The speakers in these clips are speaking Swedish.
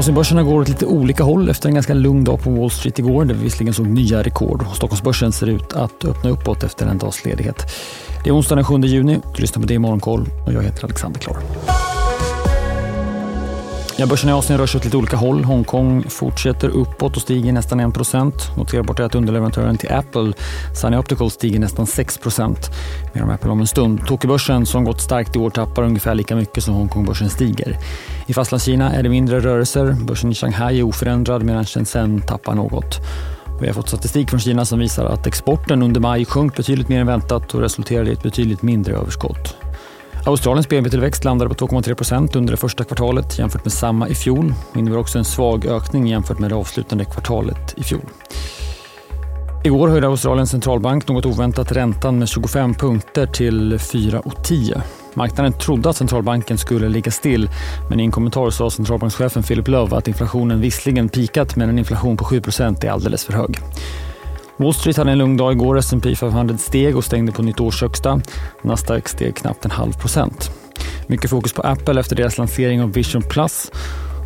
Asienbörserna går åt lite olika håll efter en ganska lugn dag på Wall Street igår där vi visserligen såg nya rekord. Stockholmsbörsen ser ut att öppna uppåt efter en dags ledighet. Det är onsdag den 7 juni. Du lyssnar på Det i Morgonkoll och jag heter Alexander Klar. Ja, börsen i Asien rör sig åt lite olika håll. Hongkong fortsätter uppåt och stiger nästan 1% Noterbart är att underleverantören till Apple, Sunny Optical, stiger nästan 6 Mer om Apple om en stund. Tokyobörsen, som gått starkt i år, tappar ungefär lika mycket som Hongkongbörsen stiger. I Fastlandskina är det mindre rörelser. Börsen i Shanghai är oförändrad medan Shenzhen tappar något. Vi har fått statistik från Kina som visar att exporten under maj sjönk betydligt mer än väntat och resulterade i ett betydligt mindre överskott. Australiens BNP-tillväxt landade på 2,3% under det första kvartalet jämfört med samma i fjol och innebär också en svag ökning jämfört med det avslutande kvartalet i fjol. Igår höjde Australiens centralbank något oväntat räntan med 25 punkter till 4,10. Marknaden trodde att centralbanken skulle ligga still men i en kommentar sa centralbankschefen Philip Love att inflationen visserligen pikat men en inflation på 7% är alldeles för hög. Wall Street hade en lugn dag igår. S&P 500 steg och stängde på nytt årshögsta. Nasdaq steg knappt en halv procent. Mycket fokus på Apple efter deras lansering av Vision Plus.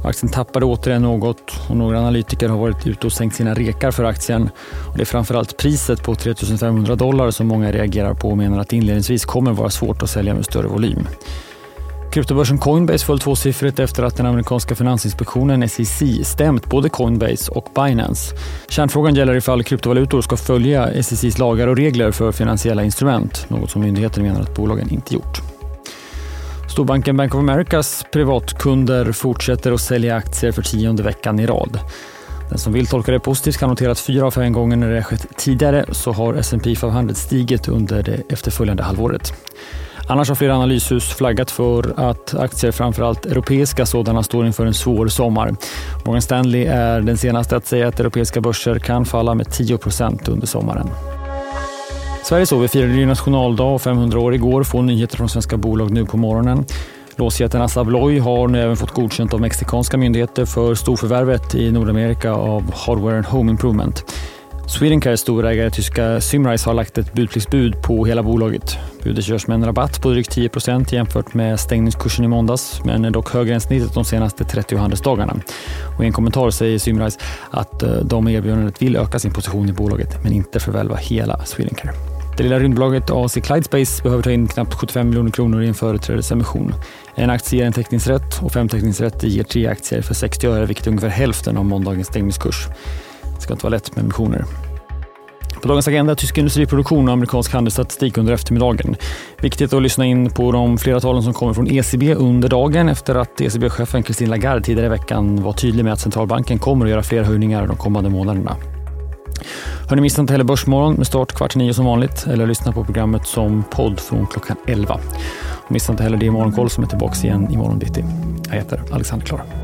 Aktien tappade återigen något och några analytiker har varit ute och sänkt sina rekar för aktien. Och det är framförallt priset på 3 500 dollar som många reagerar på och menar att inledningsvis kommer vara svårt att sälja med större volym. Kryptobörsen Coinbase föll tvåsiffrigt efter att den amerikanska finansinspektionen SEC stämt både Coinbase och Binance. Kärnfrågan gäller ifall kryptovalutor ska följa SECs lagar och regler för finansiella instrument, något som myndigheten menar att bolagen inte gjort. Storbanken Bank of Americas privatkunder fortsätter att sälja aktier för tionde veckan i rad. Den som vill tolka det positivt kan notera att fyra av fem gånger när det skett tidigare så har S&P 500 stigit under det efterföljande halvåret. Annars har flera analyshus flaggat för att aktier, framförallt europeiska sådana, står inför en svår sommar. Morgan Stanley är den senaste att säga att europeiska börser kan falla med 10% under sommaren. Sverige så, vi firade nationaldag och 500 år igår. får nyheter från svenska bolag nu på morgonen. Låsjätten Assa Abloy har nu även fått godkänt av mexikanska myndigheter för storförvärvet i Nordamerika av Hardware and Home Improvement. Swedencare storägare tyska Symrise har lagt ett budpliktsbud på hela bolaget. Budet görs med en rabatt på drygt 10% jämfört med stängningskursen i måndags men är dock högre än snittet de senaste 30 handelsdagarna. Och I en kommentar säger Symrise att eh, de med erbjudandet vill öka sin position i bolaget men inte förvälva hela Swedencare. Det lilla rymdbolaget AC Clydespace behöver ta in knappt 75 miljoner kronor i en företrädesemission. En aktie ger en teckningsrätt och fem teckningsrätter ger tre aktier för 60 öre vilket är ungefär hälften av måndagens stängningskurs. Det ska inte vara lätt med emissioner. På dagens agenda tysk industriproduktion och amerikansk handelsstatistik under eftermiddagen. Viktigt att lyssna in på de flera talen som kommer från ECB under dagen efter att ECB-chefen Christine Lagarde tidigare i veckan var tydlig med att centralbanken kommer att göra fler höjningar de kommande månaderna. Hör ni missa inte heller Börsmorgon med start kvart nio som vanligt eller lyssna på programmet som podd från klockan 11. Och missa inte heller det i Morgonkoll som är tillbaka igen imorgon bitti. Jag heter Alexander Klar.